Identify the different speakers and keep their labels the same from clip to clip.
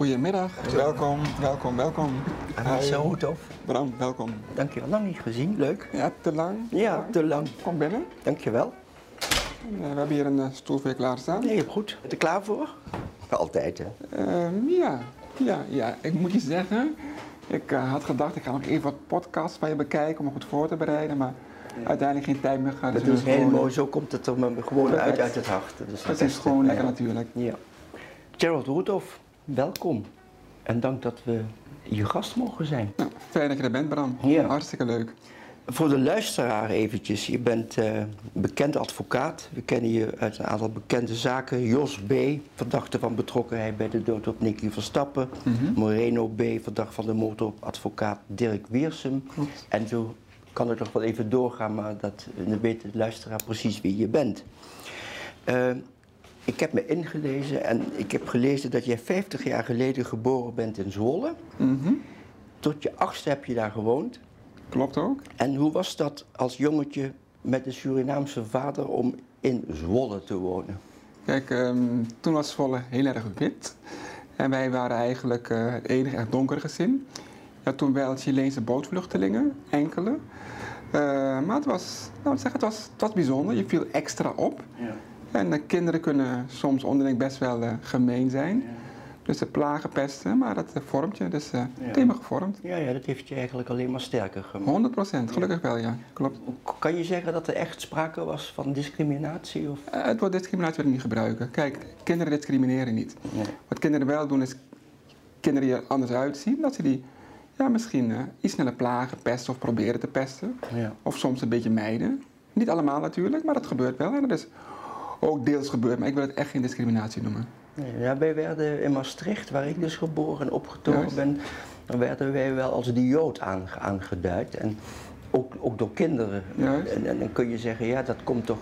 Speaker 1: Goedemiddag, welkom, welkom, welkom.
Speaker 2: Marcel Hoedhoff,
Speaker 1: Bram, welkom.
Speaker 2: dankjewel. Lang niet gezien, leuk.
Speaker 1: Ja, te lang?
Speaker 2: Ja, te lang.
Speaker 1: Kom binnen.
Speaker 2: Dankjewel.
Speaker 1: Eh, we hebben hier een uh, stoel voor je klaarstaan.
Speaker 2: Nee, goed. Ben je er klaar voor? Altijd, hè?
Speaker 1: Ehm, ja, ja, ja. Ik moet je zeggen, ik eh, had gedacht ik ga nog even wat podcasts van je bekijken om me goed voor te bereiden, maar uiteindelijk geen tijd meer gehad.
Speaker 2: Dat
Speaker 1: dus
Speaker 2: is heel
Speaker 1: gewoon-
Speaker 2: mooi. Zo komt het er me gewoon uit, uit het hart. Dat is,
Speaker 1: Het
Speaker 2: het
Speaker 1: is gewoon lekker
Speaker 2: ja.
Speaker 1: natuurlijk.
Speaker 2: Ja. Gerald Roethoff, welkom. En dank dat we je gast mogen zijn.
Speaker 1: Fijn dat je er bent, Bram.
Speaker 2: Ja.
Speaker 1: Hartstikke leuk.
Speaker 2: Voor de luisteraar eventjes. Je bent een bekend advocaat. We kennen je uit een aantal bekende zaken. Jos B., verdachte van betrokkenheid bij de dood op Nicky Verstappen. Moreno B., verdachte van de moord op advocaat Dirk Wiersum.
Speaker 1: Klopt.
Speaker 2: En zo kan ik nog wel even doorgaan, maar dat, dan weet de luisteraar precies wie je bent. Eh, ik heb me ingelezen en ik heb gelezen dat jij 50 jaar geleden geboren bent in Zwolle.
Speaker 1: Mhm.
Speaker 2: Tot je achtste heb je daar gewoond.
Speaker 1: Klopt ook.
Speaker 2: En hoe was dat als jongetje met een Surinaamse vader om in Zwolle te wonen?
Speaker 1: Kijk, ehm, toen was Zwolle heel erg wit. En wij waren eigenlijk eh, het enige echt donkere gezin. Ja, toen wel Chileense bootvluchtelingen, enkele. Eh, maar het was, nou, ik zeg, het, was, het was bijzonder, je viel extra op.
Speaker 2: Ja.
Speaker 1: En kinderen kunnen soms onderling best wel eh, gemeen zijn. Dus ze plagen, pesten, maar dat eh, vormt je. Dus het heeft me gevormd.
Speaker 2: Ja, ja, dat heeft je eigenlijk alleen maar sterker gemaakt.
Speaker 1: 100 procent, gelukkig wel, ja. Klopt.
Speaker 2: Kan je zeggen dat er echt sprake was van discriminatie? Of?
Speaker 1: Het woord discriminatie wil ik niet gebruiken. Kijk, kinderen discrimineren niet.
Speaker 2: Nee.
Speaker 1: Wat kinderen wel doen is kinderen die er anders uitzien, dat ze die ja, misschien eh, iets sneller plagen, pesten of proberen te pesten.
Speaker 2: Ja.
Speaker 1: Of soms een beetje mijden. Niet allemaal natuurlijk, maar dat gebeurt wel. En dat is ook deels gebeurd, maar ik wil het echt geen discriminatie noemen.
Speaker 2: Ja, wij werden in Maastricht, waar ik dus geboren en opgetogen
Speaker 1: Juist.
Speaker 2: ben, dan werden wij wel als de Jood aange- aangeduid. En ook, ook door kinderen. En, en dan kun je zeggen, ja, dat komt toch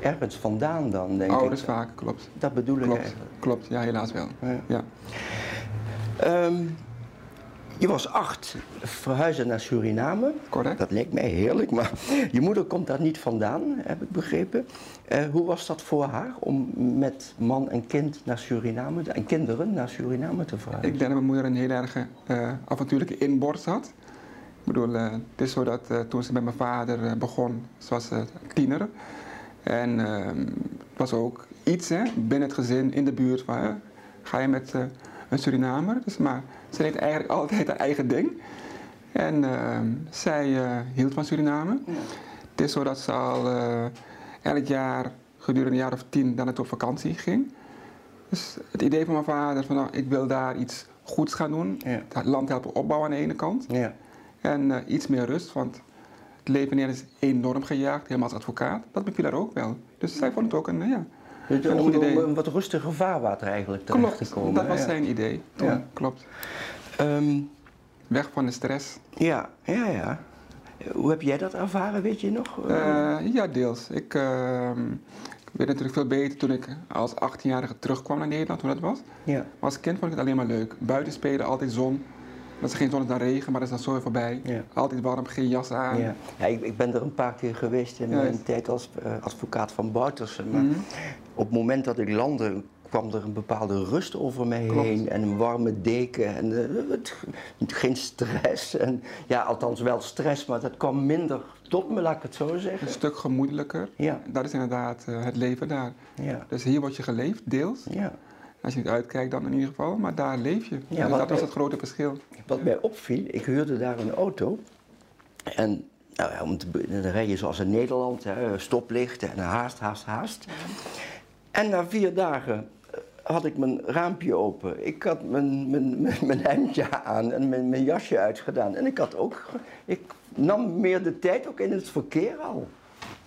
Speaker 2: ergens vandaan dan, denk
Speaker 1: Ouders
Speaker 2: ik.
Speaker 1: vaak, klopt.
Speaker 2: Dat bedoel ik
Speaker 1: Klopt,
Speaker 2: eigenlijk.
Speaker 1: klopt. Ja, helaas wel.
Speaker 2: Ja.
Speaker 1: Ja.
Speaker 2: Ehm, je was acht, verhuizen naar Suriname.
Speaker 1: Correct.
Speaker 2: Dat leek mij heerlijk, maar je moeder komt daar niet vandaan, heb ik begrepen. Eh, hoe was dat voor haar om met man en kind naar Suriname, en kinderen naar Suriname te verhuizen?
Speaker 1: Ik denk dat mijn moeder een heel erg eh, avontuurlijke inborst had. Ik bedoel, eh, het is zo dat toen ze met mijn vader begon, ze was tiener. En ehm, het was ook iets hè, binnen het gezin, in de buurt, van, hè, ga je met een Surinamer? Dus, maar ze deed eigenlijk altijd haar eigen ding. En ehm, zij eh, hield van Suriname. Het is zo dat ze al eh, elk jaar gedurende een jaar of tien dan het op vakantie ging. Dus het idee van mijn vader van nou, ik wil daar iets goeds gaan doen.
Speaker 2: Ja.
Speaker 1: Het land helpen opbouwen aan de ene kant.
Speaker 2: Ja.
Speaker 1: En eh, iets meer rust, want het leven hier is enorm gejaagd, helemaal als advocaat. Dat beviel haar ook wel. Dus zij vond het ook een, ja,
Speaker 2: Dus
Speaker 1: Een
Speaker 2: om,
Speaker 1: goed idee.
Speaker 2: om een wat rustiger vaarwater eigenlijk terecht
Speaker 1: klopt.
Speaker 2: te komen.
Speaker 1: dat was zijn idee. Toen,
Speaker 2: Ja.
Speaker 1: Klopt.
Speaker 2: Ehm,
Speaker 1: Weg van de stress.
Speaker 2: ja, ja, ja. Hoe heb jij dat ervaren, weet je nog?
Speaker 1: Eh, ja, deels. Ik, ehm, ik weet natuurlijk veel beter toen ik als 18-jarige terugkwam naar Nederland, hoe dat was.
Speaker 2: ja.
Speaker 1: Als kind vond ik het alleen maar leuk. Buiten spelen, altijd zon. Als er geen zon is, dan regen, maar dat is dan zo voorbij.
Speaker 2: Ja.
Speaker 1: Altijd warm, geen jas aan.
Speaker 2: Ja, ja ik, ik ben er een paar keer geweest in mijn tijd als eh, advocaat van Boutersen. Maar
Speaker 1: Mhm.
Speaker 2: op het moment dat ik landde, kwam er een bepaalde rust over mij
Speaker 1: Klopt.
Speaker 2: heen. En een warme deken en eh, het, geen stress. En, ja, althans wel stress, maar dat kwam minder tot me, laat ik het zo zeggen.
Speaker 1: Een stuk gemoedelijker.
Speaker 2: Ja,
Speaker 1: Dat is inderdaad eh, het leven daar.
Speaker 2: ja,
Speaker 1: Dus hier word je geleefd, deels.
Speaker 2: ja.
Speaker 1: Als je niet uitkijkt dan in ieder geval, maar daar leef je.
Speaker 2: Ja,
Speaker 1: dus dat was het grote verschil.
Speaker 2: Wat mij opviel, ik huurde daar een auto. En nou ja, om te, dan rij je zoals in Nederland, hè, stoplichten en haast, haast, haast. En na vier dagen eh, had ik mijn raampje open. Ik had mijn, mijn, mijn, mijn hemdje aan en mijn, mijn jasje uitgedaan. En ik had ook, ik nam meer de tijd ook in het verkeer al.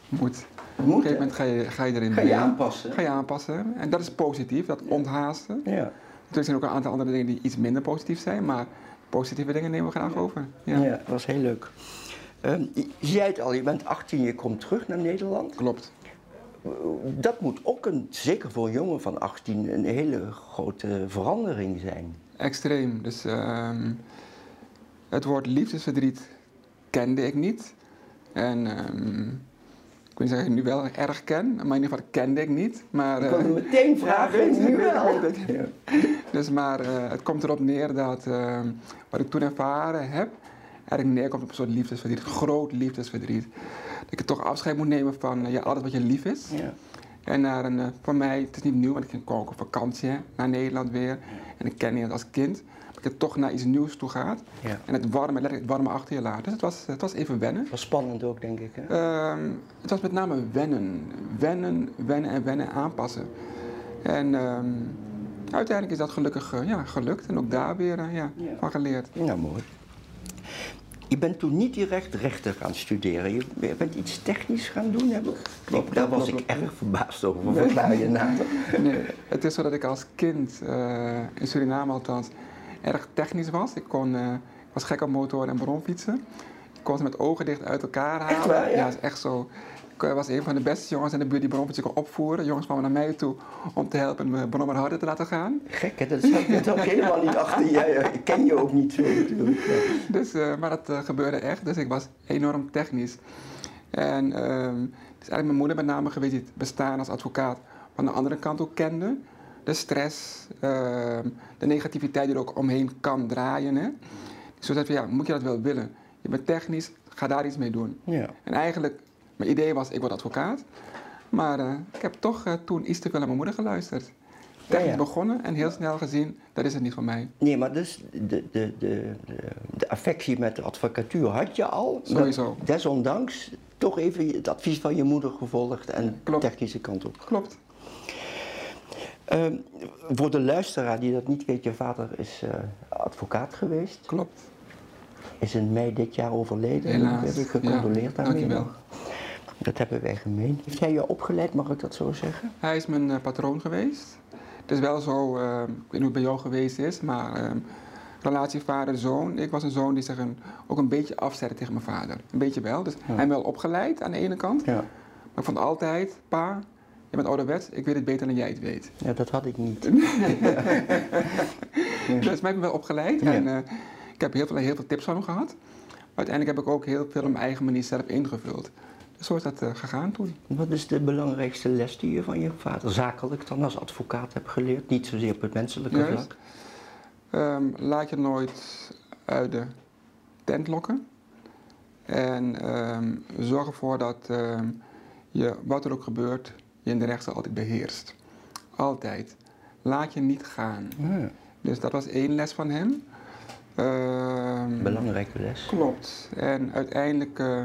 Speaker 1: Moet. Op een gegeven moment ga je, ga je erin
Speaker 2: Ga je
Speaker 1: mee.
Speaker 2: aanpassen.
Speaker 1: Ga je aanpassen. En dat is positief, dat onthaasten.
Speaker 2: Ja.
Speaker 1: Er zijn ook een aantal andere dingen die iets minder positief zijn, maar positieve dingen nemen we graag over. Ja.
Speaker 2: Ja, dat was heel leuk. Ehm, je zei het al, je bent 18, je komt terug naar Nederland.
Speaker 1: Klopt.
Speaker 2: Dat moet ook, een, zeker voor een jongen van 18, een hele grote verandering zijn.
Speaker 1: Extreem. Dus ehm, het woord liefdesverdriet kende ik niet. En ehm, ik wil niet zeggen nu wel erg ken, maar in ieder geval kende ik niet. Maar,
Speaker 2: Ik
Speaker 1: eh,
Speaker 2: wilde meteen vragen,
Speaker 1: weet
Speaker 2: nu wel.
Speaker 1: weet. Dus maar eh, het komt erop neer dat ehm, wat ik toen ervaren heb, eigenlijk neerkomt op een soort liefdesverdriet, groot liefdesverdriet. Dat ik toch afscheid moet nemen van eh, ja, alles wat je lief is.
Speaker 2: Ja.
Speaker 1: En naar een, eh, voor mij, het is niet nieuw, want ik ging ook op vakantie hè, naar Nederland weer. En ik ken Nederland als kind. Dat ik toch naar iets nieuws toe gaat.
Speaker 2: Ja.
Speaker 1: En het warme, het warme achter je laat. Dus het was, het was even wennen.
Speaker 2: Dat was spannend ook, denk ik. Hè?
Speaker 1: Ehm, het was met name wennen. Wennen, wennen en wennen aanpassen. En ehm, uiteindelijk is dat gelukkig eh, ja, gelukt. En ook daar weer eh, ja,
Speaker 2: Ja.
Speaker 1: van geleerd.
Speaker 2: Nou, mooi. Je bent toen niet direct rechten gaan studeren. Je bent iets technisch gaan doen, heb ik. Daar was ik erg verbaasd over. Verklaar je nader.
Speaker 1: Nee, het is zo dat ik als kind, eh, in Suriname althans, erg technisch was. Ik kon, eh, ik was gek op motoren en bromfietsen. Ik kon ze met ogen dicht uit elkaar halen.
Speaker 2: Echt waar, ja?
Speaker 1: dat is echt zo. Ik eh, was een van de beste jongens in de buurt die bromfietsen kon opvoeren. Jongens kwamen naar mij toe om te helpen mijn brommer harder te laten gaan.
Speaker 2: Gek, hè? Dat zat ik ook helemaal niet achter je. Ik ken je ook niet zo natuurlijk.
Speaker 1: Dus, eh, maar dat gebeurde echt, dus ik was enorm technisch. En ehm, het is eigenlijk mijn moeder met name geweest die het bestaan als advocaat van de andere kant ook kende. De stress, ehm, de negativiteit die er ook omheen kan draaien. Hè. Dus zo zei van, ja, moet je dat wel willen? Je bent technisch, ga daar iets mee doen.
Speaker 2: Ja.
Speaker 1: En eigenlijk, mijn idee was, ik word advocaat. Maar eh, ik heb toch eh, toen iets te veel naar mijn moeder geluisterd. Technisch
Speaker 2: ja.
Speaker 1: begonnen en heel snel gezien, dat is het niet voor mij.
Speaker 2: Nee, maar dus de, de, de, de, de affectie met de advocatuur had je al.
Speaker 1: Sowieso.
Speaker 2: Desondanks toch even het advies van je moeder gevolgd en
Speaker 1: Klopt.
Speaker 2: technische kant op.
Speaker 1: Klopt.
Speaker 2: Ehm, voor de luisteraar die dat niet weet, je vader is eh, advocaat geweest.
Speaker 1: Klopt.
Speaker 2: Is in mei dit jaar overleden.
Speaker 1: Helaas,
Speaker 2: Heb ik gecondoleerd
Speaker 1: ja,
Speaker 2: daarmee.
Speaker 1: dankjewel.
Speaker 2: Dat hebben wij gemeen. Heeft hij je opgeleid, mag ik dat zo zeggen?
Speaker 1: Hij is mijn eh, patroon geweest. Het is wel zo, eh, ik weet niet hoe het bij jou geweest is, maar eh, relatie vader-zoon. Ik was een zoon die zich een, ook een beetje afzette tegen mijn vader. Een beetje wel. Dus hij heeft me wel opgeleid aan de ene kant.
Speaker 2: Ja.
Speaker 1: Maar ik vond altijd, pa, je bent ouderwets, ik weet het beter dan jij het weet.
Speaker 2: ja, dat had ik niet.
Speaker 1: Dus mij heeft me wel opgeleid.
Speaker 2: Ja.
Speaker 1: En eh, ik heb heel veel, heel veel tips van hem gehad. Maar uiteindelijk heb ik ook heel veel op mijn eigen manier zelf ingevuld. Dus zo is dat eh, gegaan toen.
Speaker 2: Wat is de belangrijkste les die je van je vader zakelijk dan als advocaat hebt geleerd? Niet zozeer op het menselijke
Speaker 1: Juist.
Speaker 2: vlak.
Speaker 1: Ehm, laat je nooit uit de tent lokken. En ehm, zorg ervoor dat ehm, je, wat er ook gebeurt, je in de rechtszaal altijd beheerst. Altijd. Laat je niet gaan.
Speaker 2: Ja,
Speaker 1: Dus dat was één les van hem. Ehm,
Speaker 2: belangrijke les.
Speaker 1: Klopt. En uiteindelijk, eh,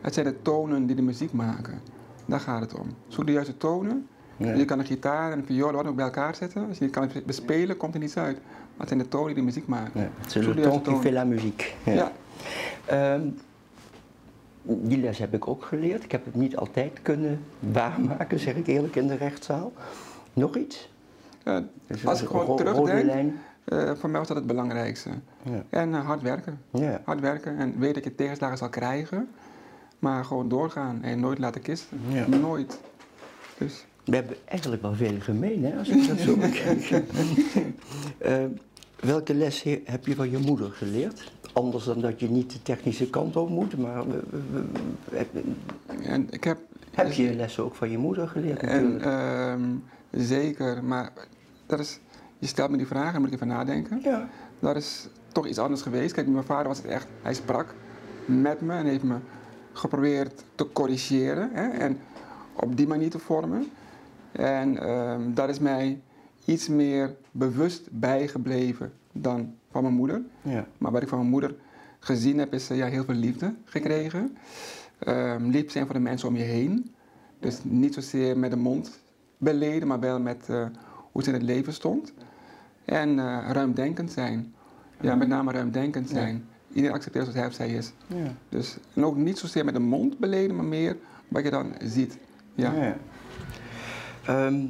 Speaker 1: het zijn de tonen die de muziek maken. Daar gaat het om. Zoek de juiste tonen.
Speaker 2: Ja.
Speaker 1: Je kan een gitaar en een viool wat ook bij elkaar zetten. Als je niet kan bespelen, komt er niets uit. Maar het zijn de tonen die de muziek maken.
Speaker 2: Ja,
Speaker 1: Zoek
Speaker 2: C'est
Speaker 1: de
Speaker 2: qui
Speaker 1: toon.
Speaker 2: fait la musique. Ja.
Speaker 1: Ja.
Speaker 2: Die les heb ik ook geleerd. Ik heb het niet altijd kunnen waarmaken, zeg ik eerlijk, in de rechtszaal. Nog iets?
Speaker 1: Eh, als ik gewoon terugdenk, eh, voor mij was dat het belangrijkste.
Speaker 2: Ja.
Speaker 1: En eh, hard werken.
Speaker 2: Ja.
Speaker 1: Hard werken en weet dat je tegenslagen zal krijgen. Maar gewoon doorgaan en nooit laten kisten. Nooit. Dus
Speaker 2: We hebben eigenlijk wel veel gemeen, hè, als ik dat zo bekijk. Ehm, welke les he- heb je van je moeder geleerd? Anders dan dat je niet de technische kant op moet, maar
Speaker 1: en ik heb
Speaker 2: heb je lessen ook van je moeder geleerd
Speaker 1: En
Speaker 2: natuurlijk?
Speaker 1: ehm, zeker, maar dat is, je stelt me die vraag en moet ik even nadenken.
Speaker 2: ja.
Speaker 1: Dat is toch iets anders geweest. Kijk, mijn vader was het echt, hij sprak met me en heeft me geprobeerd te corrigeren hè, en op die manier te vormen. En ehm, dat is mij iets meer bewust bijgebleven dan van mijn moeder.
Speaker 2: Ja.
Speaker 1: Maar wat ik van mijn moeder gezien heb, is eh, ja, heel veel liefde gekregen. Ehm lief zijn voor de mensen om je heen. Dus niet zozeer met de mond beleden, maar wel met eh, hoe ze in het leven stond. En eh, ruimdenkend zijn. Ja, met name ruimdenkend zijn. Iedereen accepteert zoals hij of zij is.
Speaker 2: Ja.
Speaker 1: Dus, en ook niet zozeer met de mond beleden, maar meer wat je dan ziet Ja.
Speaker 2: ja. Ehm,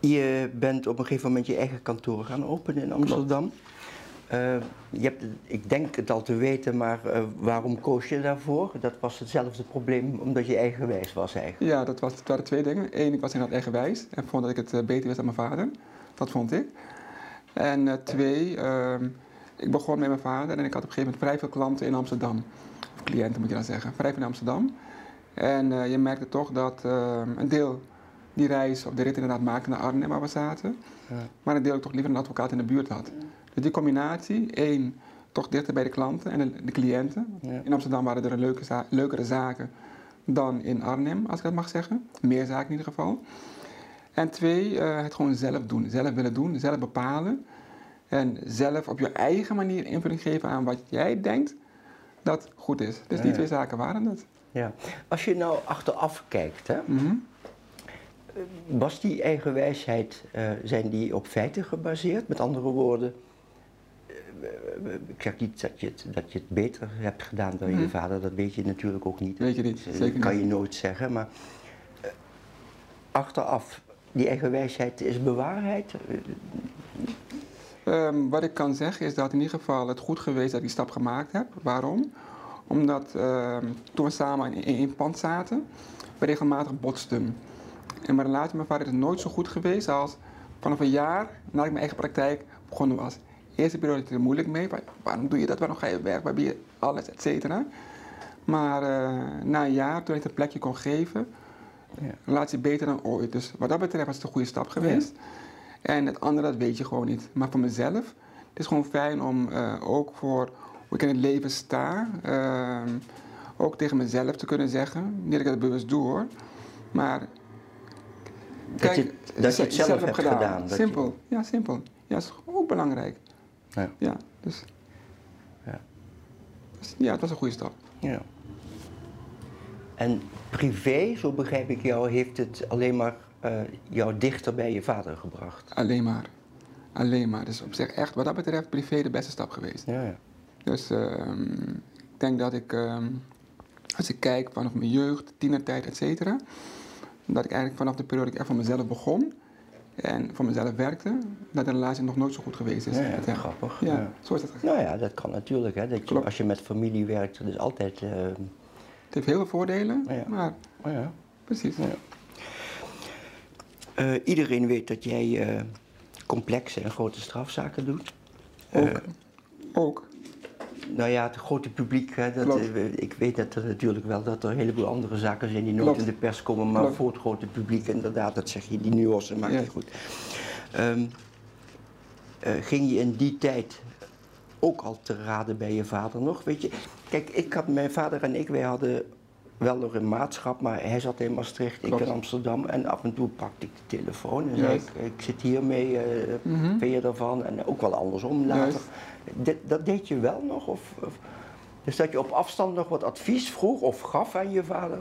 Speaker 2: je bent op een gegeven moment je eigen kantoor gaan openen in Amsterdam. Uh, je hebt, ik denk het al te weten, maar uh, waarom koos je daarvoor? Dat was hetzelfde probleem omdat je eigenwijs was eigenlijk.
Speaker 1: Ja, dat, was, dat waren twee dingen. Eén, ik was inderdaad eigenwijs en vond dat ik het uh, beter wist dan mijn vader. Dat vond ik. En twee, ehm, ik begon met mijn vader en ik had op een gegeven moment vrij veel klanten in Amsterdam. Of cliënten moet je dan zeggen, vrij veel in Amsterdam. En je merkte toch dat ehm, een deel die reis of de rit inderdaad maakte naar Arnhem waar we zaten. Ja. Maar een deel ik toch liever een advocaat in de buurt had. Dus die combinatie, één, toch dichter bij de klanten en de, de cliënten. Ja. In Amsterdam waren er leuke za leukere zaken dan in Arnhem, als ik dat mag zeggen. Meer zaken in ieder geval. En twee, uh, het gewoon zelf doen. Zelf willen doen, zelf bepalen. En zelf op je eigen manier invulling geven aan wat jij denkt dat goed is. Dus die twee zaken waren het.
Speaker 2: Ja. Als je nou achteraf kijkt, hè, mm -hmm. Was die eigen wijsheid, uh, zijn die op feiten gebaseerd? Met andere woorden, ik zeg niet dat je, het, dat je het beter hebt gedaan dan je mhm. vader, dat weet je natuurlijk ook niet.
Speaker 1: Weet je niet, zeker
Speaker 2: Dat kan je nooit zeggen, maar uh, achteraf, die eigen wijsheid is bewaarheid?
Speaker 1: Um, wat ik kan zeggen is dat in ieder geval het goed geweest dat ik die stap gemaakt heb. Waarom? Omdat uh, toen we samen in één pand zaten, we regelmatig botsten. En mijn relatie met mijn vader is nooit zo goed geweest als vanaf een jaar nadat ik mijn eigen praktijk begonnen was eerste periode er moeilijk mee. Waarom doe je dat? Waarom ga je werk? Waar ben je alles, et cetera. Maar uh, na een jaar, toen ik een plekje kon geven, ja. relatie beter dan ooit. Dus wat dat betreft was het een goede stap geweest. Ja. En het andere, dat weet je gewoon niet. Maar voor mezelf, het is gewoon fijn om uh, ook voor hoe ik in het leven sta, uh, ook tegen mezelf te kunnen zeggen. Niet dat ik het bewust doe hoor, maar
Speaker 2: Kijk, dat je, dat je het zelf, zelf hebt gedaan. gedaan
Speaker 1: simpel, je... ja, simpel. Ja, dat is ook belangrijk. Ja. ja dus, ja. Dus, ja, het was een goede stap.
Speaker 2: Ja. En privé, zo begrijp ik jou, heeft het alleen maar uh, jou dichter bij je vader gebracht?
Speaker 1: Alleen maar. Alleen maar. Dus op zich echt, wat dat betreft, privé de beste stap geweest. Ja, ja. Dus uh, ik denk dat ik, uh, als ik kijk vanaf mijn jeugd, tienertijd, et cetera, dat ik eigenlijk vanaf de periode dat ik echt voor mezelf begon, en voor mezelf werkte, dat de relatie nog nooit zo goed geweest is.
Speaker 2: Ja, ja grappig.
Speaker 1: Ja, zo is dat
Speaker 2: Nou ja, dat kan natuurlijk. Hè, dat je, als je met familie werkt, dat is altijd... Uh... Het
Speaker 1: heeft heel veel voordelen, ja. maar...
Speaker 2: Oh ja.
Speaker 1: Precies.
Speaker 2: Uh, iedereen weet dat jij uh, complexe en grote strafzaken doet.
Speaker 1: Ook. Ook
Speaker 2: nou ja, het grote publiek, hè, dat, uh, ik weet dat er natuurlijk wel dat er een heleboel andere zaken zijn die nooit in de pers komen, maar voor het grote publiek inderdaad, dat zeg je, die nuance maakt ja. goed. Um, uh, ging je in die tijd ook al te raden bij je vader nog? Weet je, kijk, ik had, mijn vader en ik, wij hadden wel nog een maatschap, maar hij zat in Maastricht, ik in Amsterdam. En af en toe pakte ik de telefoon en zei ik, ik zit hiermee, uh, mm -hmm. vind je ervan? En ook wel andersom later. Dat, dat deed je wel nog? Of, of, dus dat je op afstand nog wat advies vroeg of gaf aan je vader?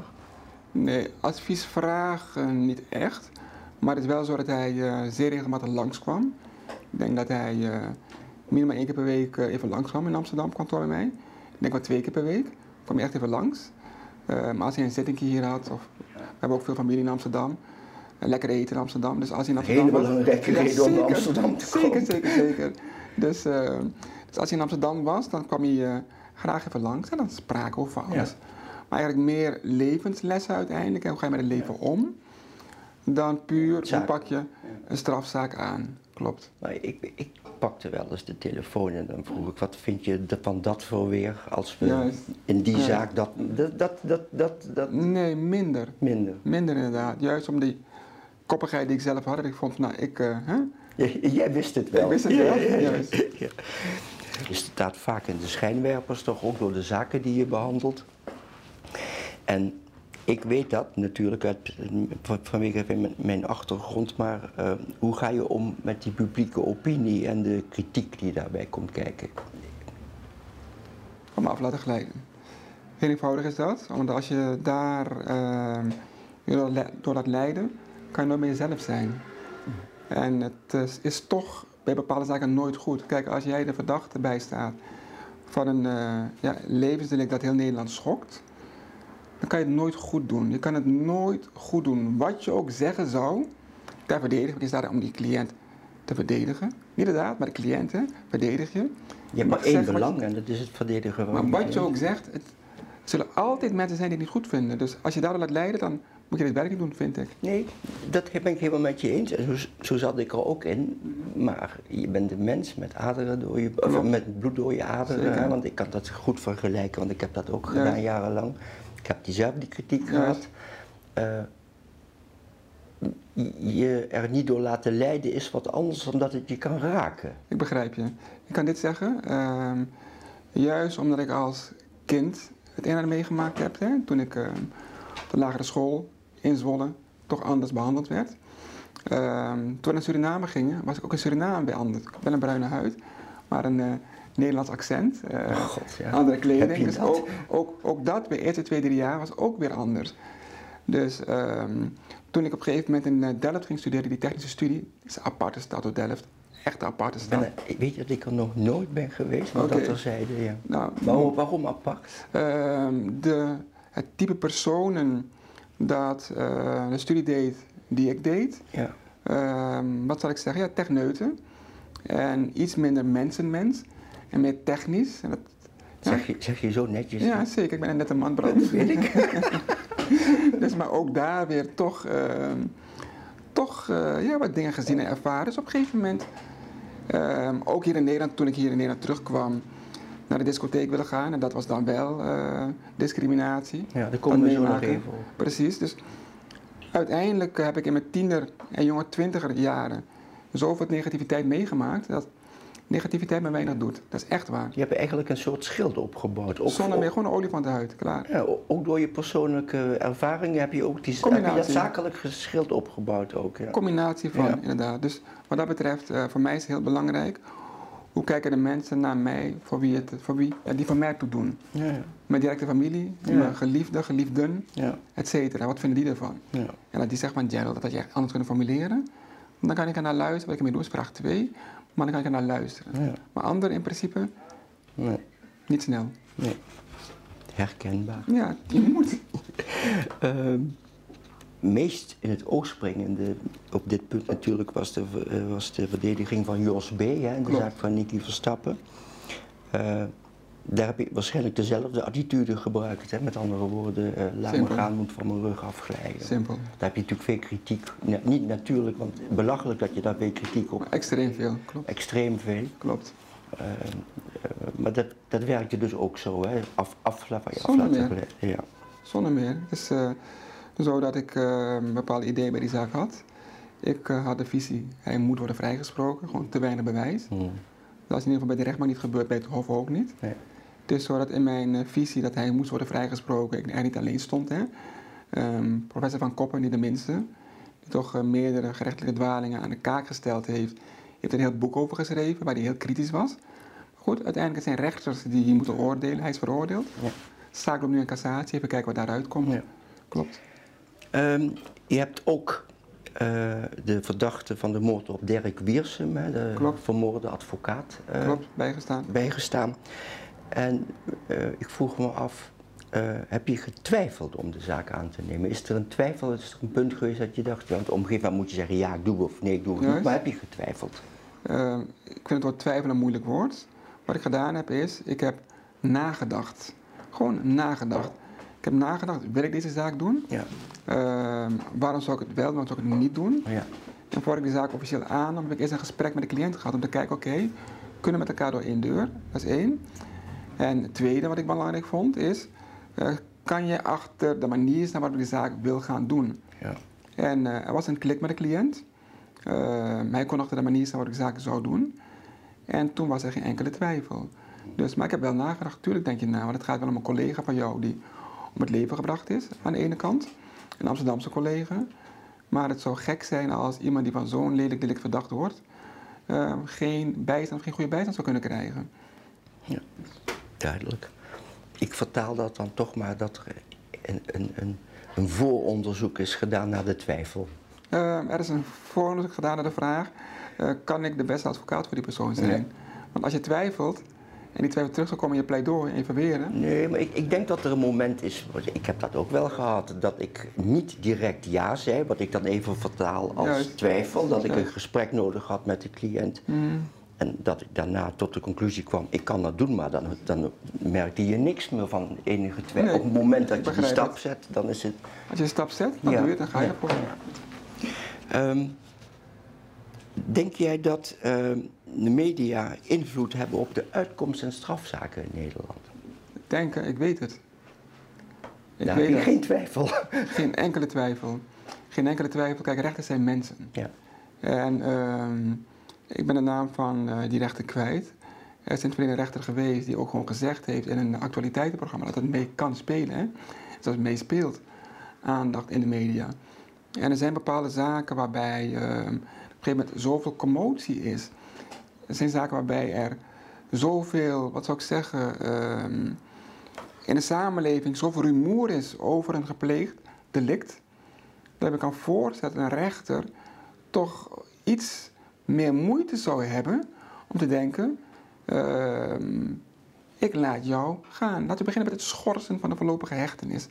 Speaker 1: Nee, advies vragen niet echt. Maar het is wel zo dat hij uh, zeer regelmatig langskwam. Ik denk dat hij uh, minimaal één keer per week even langskwam in Amsterdam, kantoor bij mij. Ik denk wel twee keer per week. kwam hij echt even langs. Uh, maar als hij een zitting hier had, of we hebben ook veel familie in Amsterdam, uh, lekker eten in Amsterdam. Dus als hij in Amsterdam
Speaker 2: Hele belangrijke reden om naar Amsterdam te
Speaker 1: komen. Zeker, zeker, zeker. Dus, uh, dus als hij in Amsterdam was, dan kwam hij graag even langs en dan spraken we over alles. Ja. Maar eigenlijk meer levenslessen uiteindelijk. En hoe ga je met het leven om? Dan puur, hoe pak je een strafzaak aan? Klopt.
Speaker 2: Maar ik, ik pakte wel eens de telefoon en dan vroeg ik, wat vind je van dat voor weer als we in die zaak dat, dat, dat, dat, dat, dat...
Speaker 1: Nee, minder.
Speaker 2: Minder.
Speaker 1: Minder inderdaad. Juist om die koppigheid die ik zelf had, ik vond, nou, ik... Uh,
Speaker 2: Jij wist het wel.
Speaker 1: Ik wist het wel,
Speaker 2: ja. Je staat vaak in de schijnwerpers, toch ook door de zaken die je behandelt. En ik weet dat natuurlijk uit, vanwege mijn achtergrond, maar uh, hoe ga je om met die publieke opinie en de kritiek die daarbij komt kijken?
Speaker 1: Me af laten glijden. Heel eenvoudig is dat, want als je daar uh, je door laat leiden, kan je nooit meer jezelf zijn. En het is, is, toch bij bepaalde zaken nooit goed. Kijk, als jij de verdachte bijstaat van een uh, ja, levensdelict dat heel Nederland schokt, dan kan je het nooit goed doen. Je kan het nooit goed doen. Wat je ook zeggen zou, ter verdediging, want je staat er om die cliënt te verdedigen. Niet de daad, maar de cliënten verdedig je.
Speaker 2: Je hebt maar één belang en dat is het verdedigen van
Speaker 1: Maar wat je ook zegt, het zullen altijd mensen zijn die het niet goed vinden. Dus als je daardoor laat leiden, dan moet je dit werk niet doen, vind ik.
Speaker 2: Nee, dat ben ik helemaal met je eens. En zo, zo zat ik er ook in. Maar je bent een mens met aderen door je, of met bloed door je aderen. Want ik kan dat goed vergelijken, want ik heb dat ook gedaan jarenlang. Ik heb diezelfde kritiek gehad. Uh, je er niet door laten leiden is wat anders dan dat het je kan raken.
Speaker 1: Ik begrijp je. Ik kan dit zeggen, uh, juist omdat ik als kind het een en ander meegemaakt heb, hè, toen ik uh, op de lagere school in Zwolle toch anders behandeld werd. Uh, toen we naar Suriname gingen, was ik ook in Suriname behandeld. Ik wel een bruine huid, maar een uh, Nederlands accent, uh, oh God, ja. andere kleding. Dus ook, ook, ook, dat bij eerste, twee, drie jaar was ook weer anders. Dus ehm, toen ik op een gegeven moment in eh, Delft ging studeren, die technische studie, is een aparte stad door Delft. Echt een aparte stad.
Speaker 2: weet je dat ik er nog nooit ben geweest, maar okay. dat er zeiden, ja. Nou, waarom, waarom apart?
Speaker 1: Uh, de, het type personen dat uh, de studie deed die ik deed. Ja. Uh, wat zal ik zeggen? Ja, techneuten. En iets minder mensenmens. En meer technisch. En dat,
Speaker 2: zeg, je, zeg je zo netjes?
Speaker 1: Ja, zeker. Ik ben een nette man.
Speaker 2: Dat weet ik.
Speaker 1: dus maar ook daar weer toch, uh, toch uh, ja, wat dingen gezien en ervaren. Dus op een gegeven moment, uh, ook hier in Nederland, toen ik hier in Nederland terugkwam, naar de discotheek willen gaan. En dat was dan wel uh, discriminatie.
Speaker 2: Ja, daar komen we zo nog even op.
Speaker 1: Precies, dus uiteindelijk heb ik in mijn tiener en jonge twintiger jaren zoveel negativiteit meegemaakt... dat negativiteit me weinig doet. Dat is echt waar.
Speaker 2: Je hebt eigenlijk een soort schild opgebouwd.
Speaker 1: Ook Zonder meer, gewoon een olifanthuid, klaar.
Speaker 2: Ja, ook door je persoonlijke ervaringen heb je ook die heb je dat zakelijk schild opgebouwd ook. Ja.
Speaker 1: Combinatie van, inderdaad. Dus wat dat betreft, uh, voor mij is het heel belangrijk hoe kijken de mensen naar mij voor wie, het, voor wie ja, die van mij toe doen? Ja, ja. Mijn directe familie, mijn geliefde, geliefden, ja. et cetera. Wat vinden die ervan? Ja. En dat die zegt van Gerald, dat had je echt anders kunnen formuleren. Dan kan ik er naar luisteren, wat ik ermee doe, is vraag 2. Maar dan kan ik er naar luisteren. Maar ander in principe, nee. niet snel. Nee.
Speaker 2: Herkenbaar.
Speaker 1: Ja, je moet.
Speaker 2: uh, meest in het oog springende op dit punt natuurlijk was de, uh, was de verdediging van Jos B. Hè, de zaak van Nicky Verstappen. Uh, daar heb ik waarschijnlijk dezelfde attitude gebruikt. Hè? Met andere woorden, uh, laat Simpel. me gaan, moet van mijn rug afglijden.
Speaker 1: Simpel.
Speaker 2: Daar heb je natuurlijk veel kritiek. Niet natuurlijk, want belachelijk dat je daar veel kritiek op... Maar
Speaker 1: extreem veel, klopt.
Speaker 2: Extreem veel.
Speaker 1: Klopt. Uh,
Speaker 2: maar dat, dat werkte dus ook zo, hè? Af, af, je
Speaker 1: af laten meer. Ja. Zonder meer. Het is zo dat ik een bepaald idee bij die zaak had. Ik had de visie, hij moet worden vrijgesproken, gewoon te weinig bewijs. Hmm. Dat is in ieder geval bij de rechtbank niet gebeurd, bij het Hof ook niet. Nee. Dus zodat in mijn eh, visie dat hij moest worden vrijgesproken, ik er niet alleen stond. Hè. Um, professor Van Koppen, niet de minste, die toch uh, meerdere gerechtelijke dwalingen aan de kaak gesteld heeft, heeft er een heel boek over geschreven waar hij heel kritisch was. Goed, uiteindelijk zijn rechters die moeten oordelen. Hij is veroordeeld. Ja. Zaak loopt nu in cassatie, even kijken wat daaruit komt. Ja. Klopt.
Speaker 2: Um, je hebt ook uh, de verdachte van de moord op Dirk Wiersum, de Klopt. vermoorde advocaat,
Speaker 1: uh, Klopt, bijgestaan.
Speaker 2: bijgestaan. En uh, ik vroeg me af, heb je getwijfeld om de zaak aan te nemen? Is er een twijfel, is er een punt geweest dat je dacht, want op een gegeven moment moet je zeggen ja, ik doe of nee, ik doe het niet, maar heb je getwijfeld?
Speaker 1: Uh, ik vind het woord twijfelen een moeilijk woord. Wat ik gedaan heb is, ik heb nagedacht. Gewoon nagedacht. Ik heb nagedacht, wil ik deze zaak doen? Ja. Ehm, waarom zou ik het wel doen, waarom zou ik het niet doen? Ja. En voor ik de zaak officieel aannam, heb ik eerst een gesprek met de cliënt gehad om te kijken, oké, kunnen we met elkaar door één deur? Dat is één. En het tweede wat ik belangrijk vond is, uh, kan je achter de manier naar waarop ik de zaak wil gaan doen? Ja. En uh, er was een klik met de cliënt. Uh, hij kon achter de manier staan waarop ik de zaak zou doen. En toen was er geen enkele twijfel. Dus, maar ik heb wel nagedacht, tuurlijk denk je na, want het gaat wel om een collega van jou die om het leven gebracht is, aan de ene kant. Een Amsterdamse collega. Maar het zou gek zijn als iemand die van zo'n lelijk delict verdacht wordt, uh, geen bijstand, geen goede bijstand zou kunnen krijgen.
Speaker 2: Ja duidelijk. Ik vertaal dat dan toch maar dat er een, een, een, een vooronderzoek is gedaan naar de twijfel.
Speaker 1: Uh, er is een vooronderzoek gedaan naar de vraag: uh, kan ik de beste advocaat voor die persoon zijn? Want als je twijfelt, en die twijfel terug zou komen in je pleidooi en je verweren.
Speaker 2: Nee, maar ik, ik denk dat er een moment is, ik heb dat ook wel gehad, dat ik niet direct ja zei, wat ik dan even vertaal als
Speaker 1: Juist.
Speaker 2: twijfel, dat ik een gesprek nodig had met de cliënt.
Speaker 1: Mm.
Speaker 2: En dat ik daarna tot de conclusie kwam, ik kan dat doen, maar dan, dan merkte je niks meer van enige twijfel.
Speaker 1: Nee,
Speaker 2: Op het moment dat je die stap
Speaker 1: het.
Speaker 2: zet, dan is het...
Speaker 1: Als je een stap zet, dan
Speaker 2: Ja.
Speaker 1: doe je het, dan ga je
Speaker 2: Ja.
Speaker 1: ervoor.
Speaker 2: Denk jij dat ehm, de media invloed hebben op de uitkomst en strafzaken in Nederland?
Speaker 1: Denken, ik weet het. Ik weet het.
Speaker 2: geen twijfel.
Speaker 1: Geen enkele twijfel. Geen enkele twijfel. Kijk, rechters zijn mensen.
Speaker 2: Ja.
Speaker 1: En ehm, ik ben de naam van eh, die rechter kwijt. Er is in het verleden een rechter geweest die ook gewoon gezegd heeft in een actualiteitenprogramma dat het mee kan spelen. Hè? Dat het meespeelt. Aandacht in de media. En er zijn bepaalde zaken waarbij ehm, gegeven moment zoveel commotie is. Er zijn zaken waarbij er zoveel, wat zou ik zeggen, ehm, in de samenleving zoveel rumoer is over een gepleegd delict. Dat ik kan voorstellen dat een rechter toch iets meer moeite zou hebben om te denken: ehm, ik laat jou gaan. Laten we beginnen met het schorsen van de voorlopige hechtenis.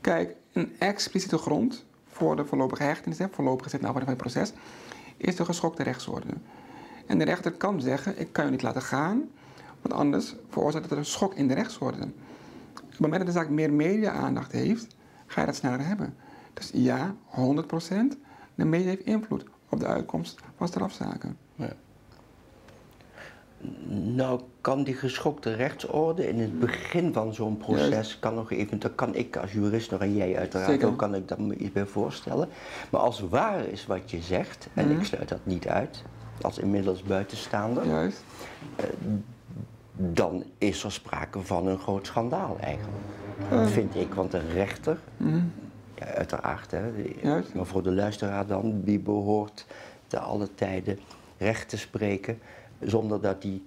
Speaker 1: Kijk, een expliciete grond voor de voorlopige hechtenis, hè, voorlopig gezet na van het proces, is de geschokte rechtsorde. En de rechter kan zeggen: ik kan je niet laten gaan, want anders veroorzaakt het een schok in de rechtsorde. Op het moment dat de zaak meer media-aandacht heeft, ga je dat sneller hebben. Dus ja, 100%. De media heeft invloed op de uitkomst van strafzaken.
Speaker 2: Nou, kan die geschokte rechtsorde in het begin van zo'n proces, kan nog even, dat kan ik als jurist nog en jij uiteraard
Speaker 1: Zeker.
Speaker 2: ook, kan ik dat me iets bij voorstellen. Maar als waar is wat je zegt, en
Speaker 1: Mhm.
Speaker 2: ik sluit dat niet uit, als inmiddels buitenstaander,
Speaker 1: Juist.
Speaker 2: dan is er sprake van een groot schandaal eigenlijk.
Speaker 1: Eh.
Speaker 2: Vind ik, want een rechter,
Speaker 1: Mhm.
Speaker 2: ja, uiteraard, hè,
Speaker 1: Juist.
Speaker 2: maar voor de luisteraar dan, die behoort te alle tijden recht te spreken, zonder dat die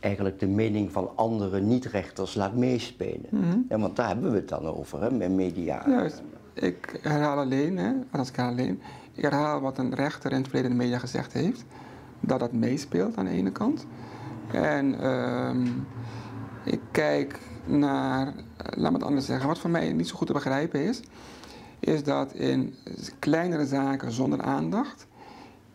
Speaker 2: eigenlijk de mening van andere niet-rechters laat meespelen.
Speaker 1: Mhm.
Speaker 2: Ja, want daar hebben we het dan over, hè, met media.
Speaker 1: Juist. Ik herhaal alleen, hè, althans ik alleen, ik herhaal wat een rechter in het verleden in de media gezegd heeft. Dat dat meespeelt aan de ene kant. En ehm, ik kijk naar, eh, laat me het anders zeggen, wat voor mij niet zo goed te begrijpen is, is dat in kleinere zaken zonder aandacht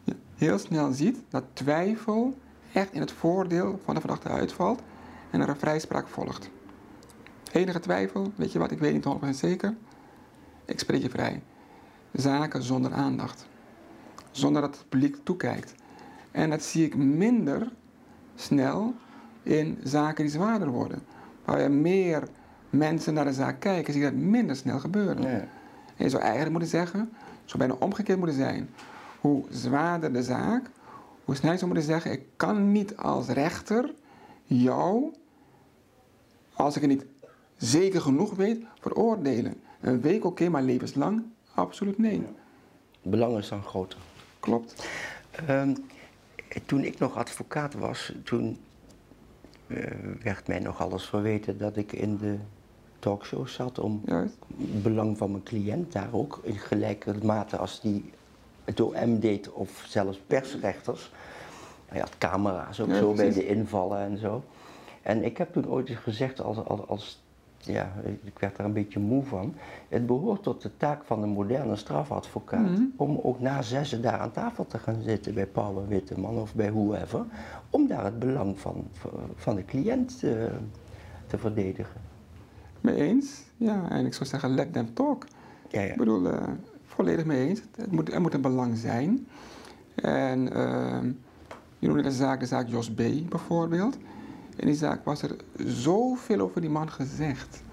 Speaker 1: je heel snel ziet dat twijfel echt in het voordeel van de verdachte uitvalt en er een vrijspraak volgt. Enige twijfel, weet je wat, ik weet niet 100% zeker. Ik spreek je vrij. Zaken zonder aandacht. Zonder dat het publiek toekijkt. En dat zie ik minder snel in zaken die zwaarder worden. Waar er meer mensen naar de zaak kijken, zie je dat minder snel gebeuren. En je zou eigenlijk moeten zeggen, zou bijna omgekeerd moeten zijn. Hoe zwaarder de zaak, hoe je zou moeten zeggen, ik kan niet als rechter jou, als ik het niet zeker genoeg weet, veroordelen. Een week oké, maar levenslang? Absoluut nee.
Speaker 2: Belang is dan groter.
Speaker 1: Klopt.
Speaker 2: Ehm, toen ik nog advocaat was, toen eh, werd mij nog alles verweten dat ik in de talkshows zat om
Speaker 1: Juist.
Speaker 2: het belang van mijn cliënt daar ook in gelijke mate als die het OM deed of zelfs persrechters. Hij had camera's ook
Speaker 1: Ja,
Speaker 2: zo bij de invallen en zo. En ik heb toen ooit eens gezegd als, als, als ja, ik werd daar een beetje moe van. Het behoort tot de taak van een moderne strafadvocaat
Speaker 1: Mhm.
Speaker 2: om ook na zessen daar aan tafel te gaan zitten bij Paul en Witteman of bij whoever. Om daar het belang van, van de cliënt te, te verdedigen.
Speaker 1: Mee eens? Ja, en ik zou zeggen, let them talk.
Speaker 2: Ja, ja.
Speaker 1: Ik bedoel, eh, volledig mee eens. Het moet, er moet een belang zijn. En ehm, je noemde de zaak, de zaak Jos B. bijvoorbeeld. In die zaak was er zoveel over die man gezegd.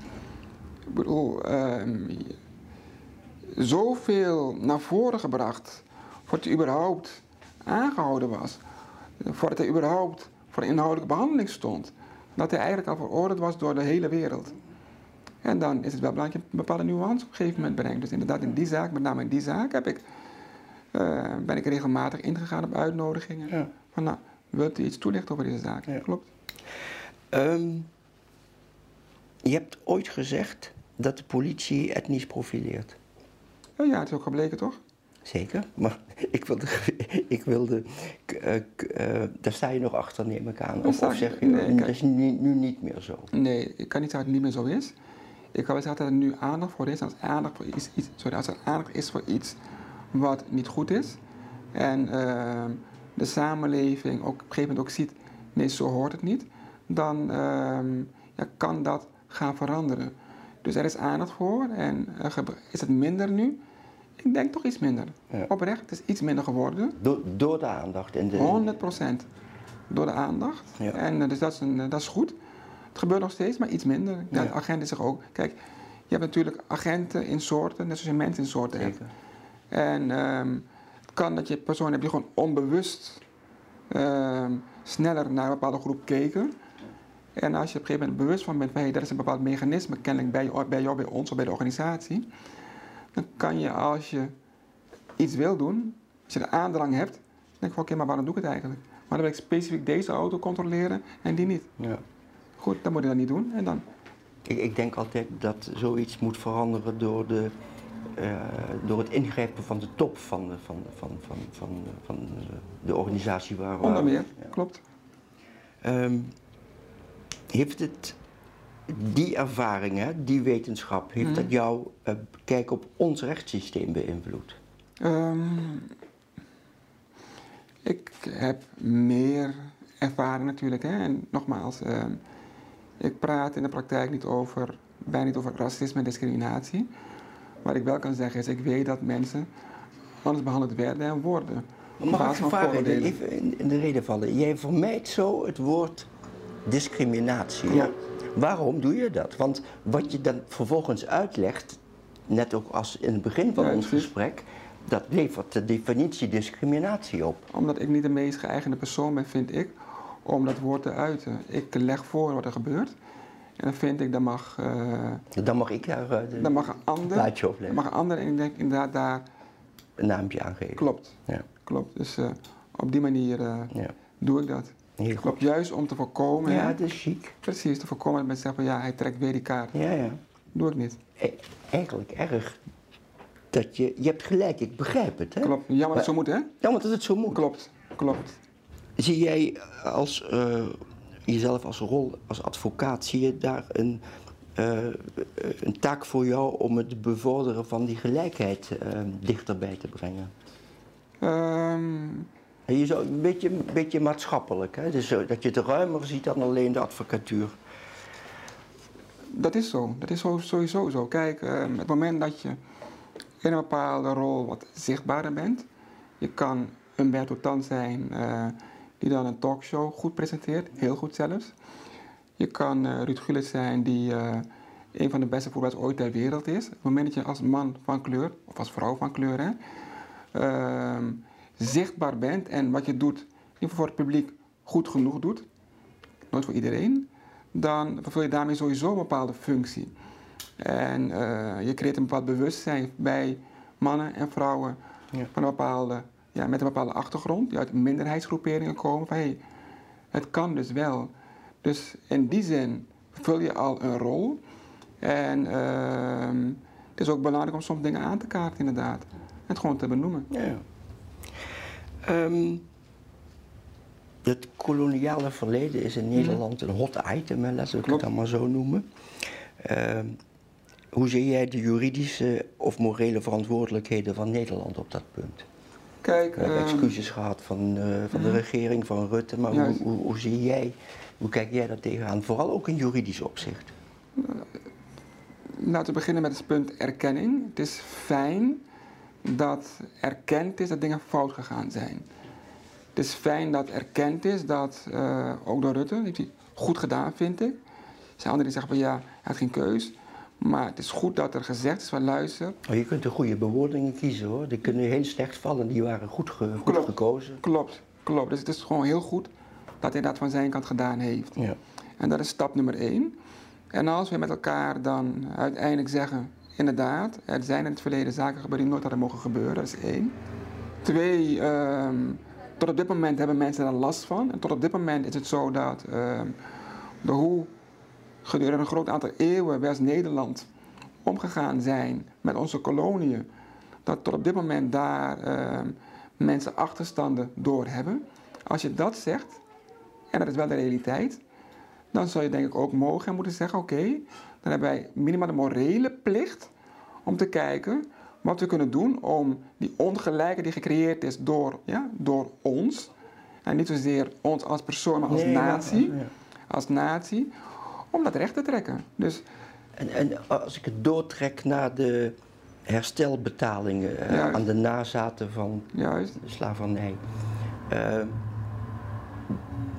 Speaker 1: Ik bedoel, ehm, zoveel naar voren gebracht voordat hij überhaupt aangehouden was. Voordat hij überhaupt voor inhoudelijke behandeling stond. Dat hij eigenlijk al veroordeeld was door de hele wereld. En dan is het wel belangrijk dat je een bepaalde nuance op een gegeven moment brengt. Dus inderdaad, in die zaak, met name in die zaak, heb ik, eh, ben ik regelmatig ingegaan op uitnodigingen.
Speaker 2: Ja.
Speaker 1: Van nou, wilt u iets toelichten over deze zaak?
Speaker 2: Ja.
Speaker 1: Klopt.
Speaker 2: Ehm, je hebt ooit gezegd dat de politie etnisch profileert.
Speaker 1: Oh ja, het is ook gebleken toch?
Speaker 2: Zeker, maar ik wilde, ik wilde uh, uh, daar sta je nog achter, neem ik aan. Of, of zeg je, nee, dat is nu, nu, niet meer zo?
Speaker 1: Nee, ik kan niet zeggen dat het niet meer zo is. Ik kan wel zeggen dat er nu aandacht voor is. Als, aandacht voor iets, iets, sorry, als er aandacht is voor iets wat niet goed is. En uh, de samenleving ook, op een gegeven moment ook ziet, nee, zo hoort het niet. Dan ja, kan dat gaan veranderen. Dus er is aandacht voor en is het minder nu? Ik denk toch iets minder. Ja. Oprecht, het is iets minder geworden.
Speaker 2: Door, door de aandacht? In de...
Speaker 1: 100 procent. Door de aandacht. Ja. En eh, dus dat is, een, dat is goed. Het gebeurt nog steeds, maar iets minder. Ja. De agenten zich ook. Kijk, je hebt natuurlijk agenten in soorten, net zoals je mensen in soorten hebt. En um, het kan dat je personen hebt die gewoon onbewust um, sneller naar een bepaalde groep keken. En als je op een gegeven moment bewust van bent van hey, dat is een bepaald mechanisme kennelijk bij, bij jou, bij ons of bij de organisatie dan kan je als je iets wil doen, als je de aandrang hebt, dan denk ik van oké, maar waarom doe ik het eigenlijk? Maar dan wil ik specifiek deze auto controleren en die niet. Ja. Goed, dan moet je dat niet doen en dan.
Speaker 2: Ik, ik denk altijd dat zoiets moet veranderen door, de, uh, door het ingrijpen van de top van de, van, van, van, van, van de organisatie waar
Speaker 1: Onder meer, klopt.
Speaker 2: Um, heeft het die ervaringen, die wetenschap, heeft dat mhm. jouw uh, kijk op ons rechtssysteem beïnvloed? Um,
Speaker 1: ik heb meer ervaring natuurlijk. Hè? En nogmaals, uh, ik praat in de praktijk niet over, bijna niet over racisme en discriminatie. Wat ik wel kan zeggen is, ik weet dat mensen anders behandeld werden en worden.
Speaker 2: Mag ik vragen, even in de reden vallen. Jij vermijdt zo het woord discriminatie. Ja. Waarom doe je dat? Want wat je dan vervolgens uitlegt, net ook als in het begin van ons gesprek, dat levert de definitie discriminatie op.
Speaker 1: Omdat ik niet de meest geëigende persoon ben, vind ik, om dat woord te uiten. Ik leg voor wat er gebeurt. En dan vind ik, dat mag... Uh,
Speaker 2: dan mag ik daar uh,
Speaker 1: dan mag een ander,
Speaker 2: plaatje opleggen.
Speaker 1: Dan mag een ander, en ik denk inderdaad daar...
Speaker 2: Een naampje aangeven.
Speaker 1: Klopt. Ja. Klopt. Dus uh, op die manier ja. doe ik dat. Heel goed. Juist om te voorkomen.
Speaker 2: Ja, dat is chic.
Speaker 1: Precies, te voorkomen dat mensen zeggen van ja, hij trekt weer die kaart.
Speaker 2: Ja, ja.
Speaker 1: Doe ik niet.
Speaker 2: E eigenlijk erg dat je, je hebt gelijk, ik begrijp het. Hè?
Speaker 1: Klopt, jammer dat het zo moet hè?
Speaker 2: Jammer dat het zo moet.
Speaker 1: Klopt, klopt.
Speaker 2: Zie jij als, uh, jezelf als rol als advocaat, zie je daar een, uh, een taak voor jou om het bevorderen van die gelijkheid uh, dichterbij te brengen? Um, je zo een beetje, een beetje maatschappelijk, hè? Dus dat je het ruimer ziet dan alleen de advocatuur.
Speaker 1: Dat is zo, dat is sowieso zo. Kijk, het moment dat je in een bepaalde rol wat zichtbaarder bent, je kan Humberto Tan zijn die dan een talkshow goed presenteert, heel goed zelfs. Je kan uh, Ruud Gullit zijn die een van de beste voetballers ooit ter wereld is. Op het moment dat je als man van kleur, of als vrouw van kleur, hè, ehm, zichtbaar bent en wat je doet, geval voor het publiek, goed genoeg doet, nooit voor iedereen, dan vervul je daarmee sowieso een bepaalde functie. En uh, je creëert een bepaald bewustzijn bij mannen en vrouwen ja. van een bepaalde, ja, met een bepaalde achtergrond, die uit minderheidsgroeperingen komen. Van, hey, het kan dus wel. Dus in die zin vul je al een rol. En uh, het is ook belangrijk om soms dingen aan te kaarten, inderdaad. En het gewoon te benoemen.
Speaker 2: Ja. Um, het koloniale verleden is in mhm. Nederland een hot item, laten we het dan maar zo noemen. Uh, hoe zie jij de juridische of morele verantwoordelijkheden van Nederland op dat punt?
Speaker 1: Kijk,
Speaker 2: we hebben ehm, excuses gehad van, uh, van de regering, van Rutte, maar hoe, hoe, hoe, zie jij, hoe kijk jij daar tegenaan, vooral ook in juridisch opzicht?
Speaker 1: Laten we beginnen met het punt erkenning. Het is fijn dat erkend is dat dingen fout gegaan zijn. Het is fijn dat erkend is dat, uh, ook door Rutte, heeft hij goed gedaan, vind ik. Er zijn anderen die zeggen van ja, hij had geen keus. Maar het is goed dat er gezegd is van luister.
Speaker 2: Oh, je kunt de goede bewoordingen kiezen hoor. Die kunnen heel slecht vallen, die waren goed, goed gekozen.
Speaker 1: Klopt, klopt. Dus het is gewoon heel goed dat hij dat van zijn kant gedaan heeft. Ja. En dat is stap nummer één. En als we met elkaar dan uiteindelijk zeggen, inderdaad, er zijn in het verleden zaken gebeurd die nooit hadden mogen gebeuren, dat is één. Twee, ehm, tot op dit moment hebben mensen daar last van. En tot op dit moment is het zo dat uh, de hoe gedurende een groot aantal eeuwen we als Nederland omgegaan zijn met onze koloniën, dat tot op dit moment daar ehm, mensen achterstanden door hebben. Als je dat zegt, en dat is wel de realiteit, dan zou je denk ik ook mogen en moeten zeggen: oké, dan hebben wij minimaal de morele plicht om te kijken wat we kunnen doen om die ongelijkheid die gecreëerd is door, ja, door ons, en niet zozeer ons als persoon, maar als
Speaker 2: Nee,
Speaker 1: natie,
Speaker 2: ja.
Speaker 1: als natie, om dat recht te trekken. Dus
Speaker 2: En, en als ik het doortrek naar de herstelbetalingen eh, aan de nazaten van
Speaker 1: juist,
Speaker 2: de slavernij. eh,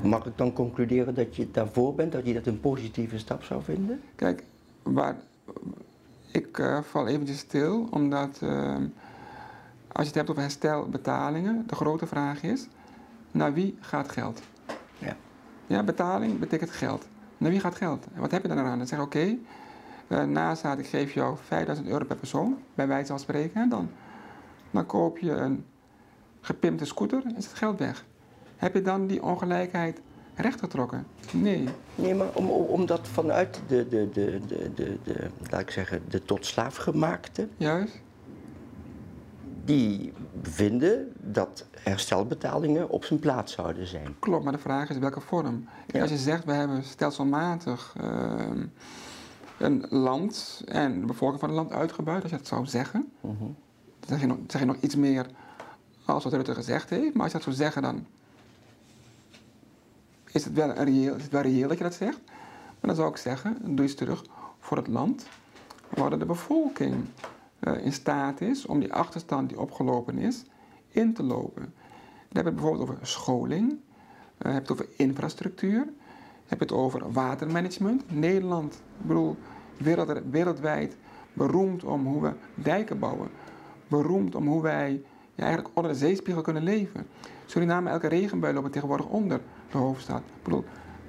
Speaker 2: mag ik dan concluderen dat je daarvoor bent, dat je dat een positieve stap zou vinden?
Speaker 1: Kijk, waar, ik eh, val eventjes stil, omdat ehm, als je het hebt over herstelbetalingen, de grote vraag is, naar wie gaat geld?
Speaker 2: Ja.
Speaker 1: Ja, betaling betekent geld. Naar wie gaat geld? En wat heb je dan eraan? Dan zeg je, oké, eh nazaat ik geef jou 5000 euro per persoon, bij wijze van spreken, en dan, dan koop je een gepimpte scooter en is het geld weg. Heb je dan die ongelijkheid rechtgetrokken? Nee.
Speaker 2: Nee, maar om, om- omdat vanuit de, de, de, de, de, de, laat ik zeggen, de tot slaafgemaakte,
Speaker 1: Juist?
Speaker 2: Die vinden dat herstelbetalingen op zijn plaats zouden zijn.
Speaker 1: Klopt, maar de vraag is welke vorm.
Speaker 2: Ja.
Speaker 1: Als je zegt, we hebben stelselmatig ehm, een land en de bevolking van het land uitgebuit, als je dat zou zeggen,
Speaker 2: Mhm.
Speaker 1: dan zeg je nog, zeg je nog iets meer als wat Rutte gezegd heeft. Maar als je dat zou zeggen, dan is het wel, een reëel, is het wel reëel dat je dat zegt. Maar dan zou ik zeggen, doe eens terug voor het land, waar de bevolking in staat is om die achterstand die opgelopen is, in te lopen. Dan heb je het bijvoorbeeld over scholing, eh, heb je het over infrastructuur, heb je het over watermanagement. Nederland, ik bedoel, wereld, wereldwijd beroemd om hoe we dijken bouwen. Beroemd om hoe wij ja, eigenlijk onder de zeespiegel kunnen leven. Suriname, elke regenbui lopen tegenwoordig onder de hoofdstad. Ik bedoel,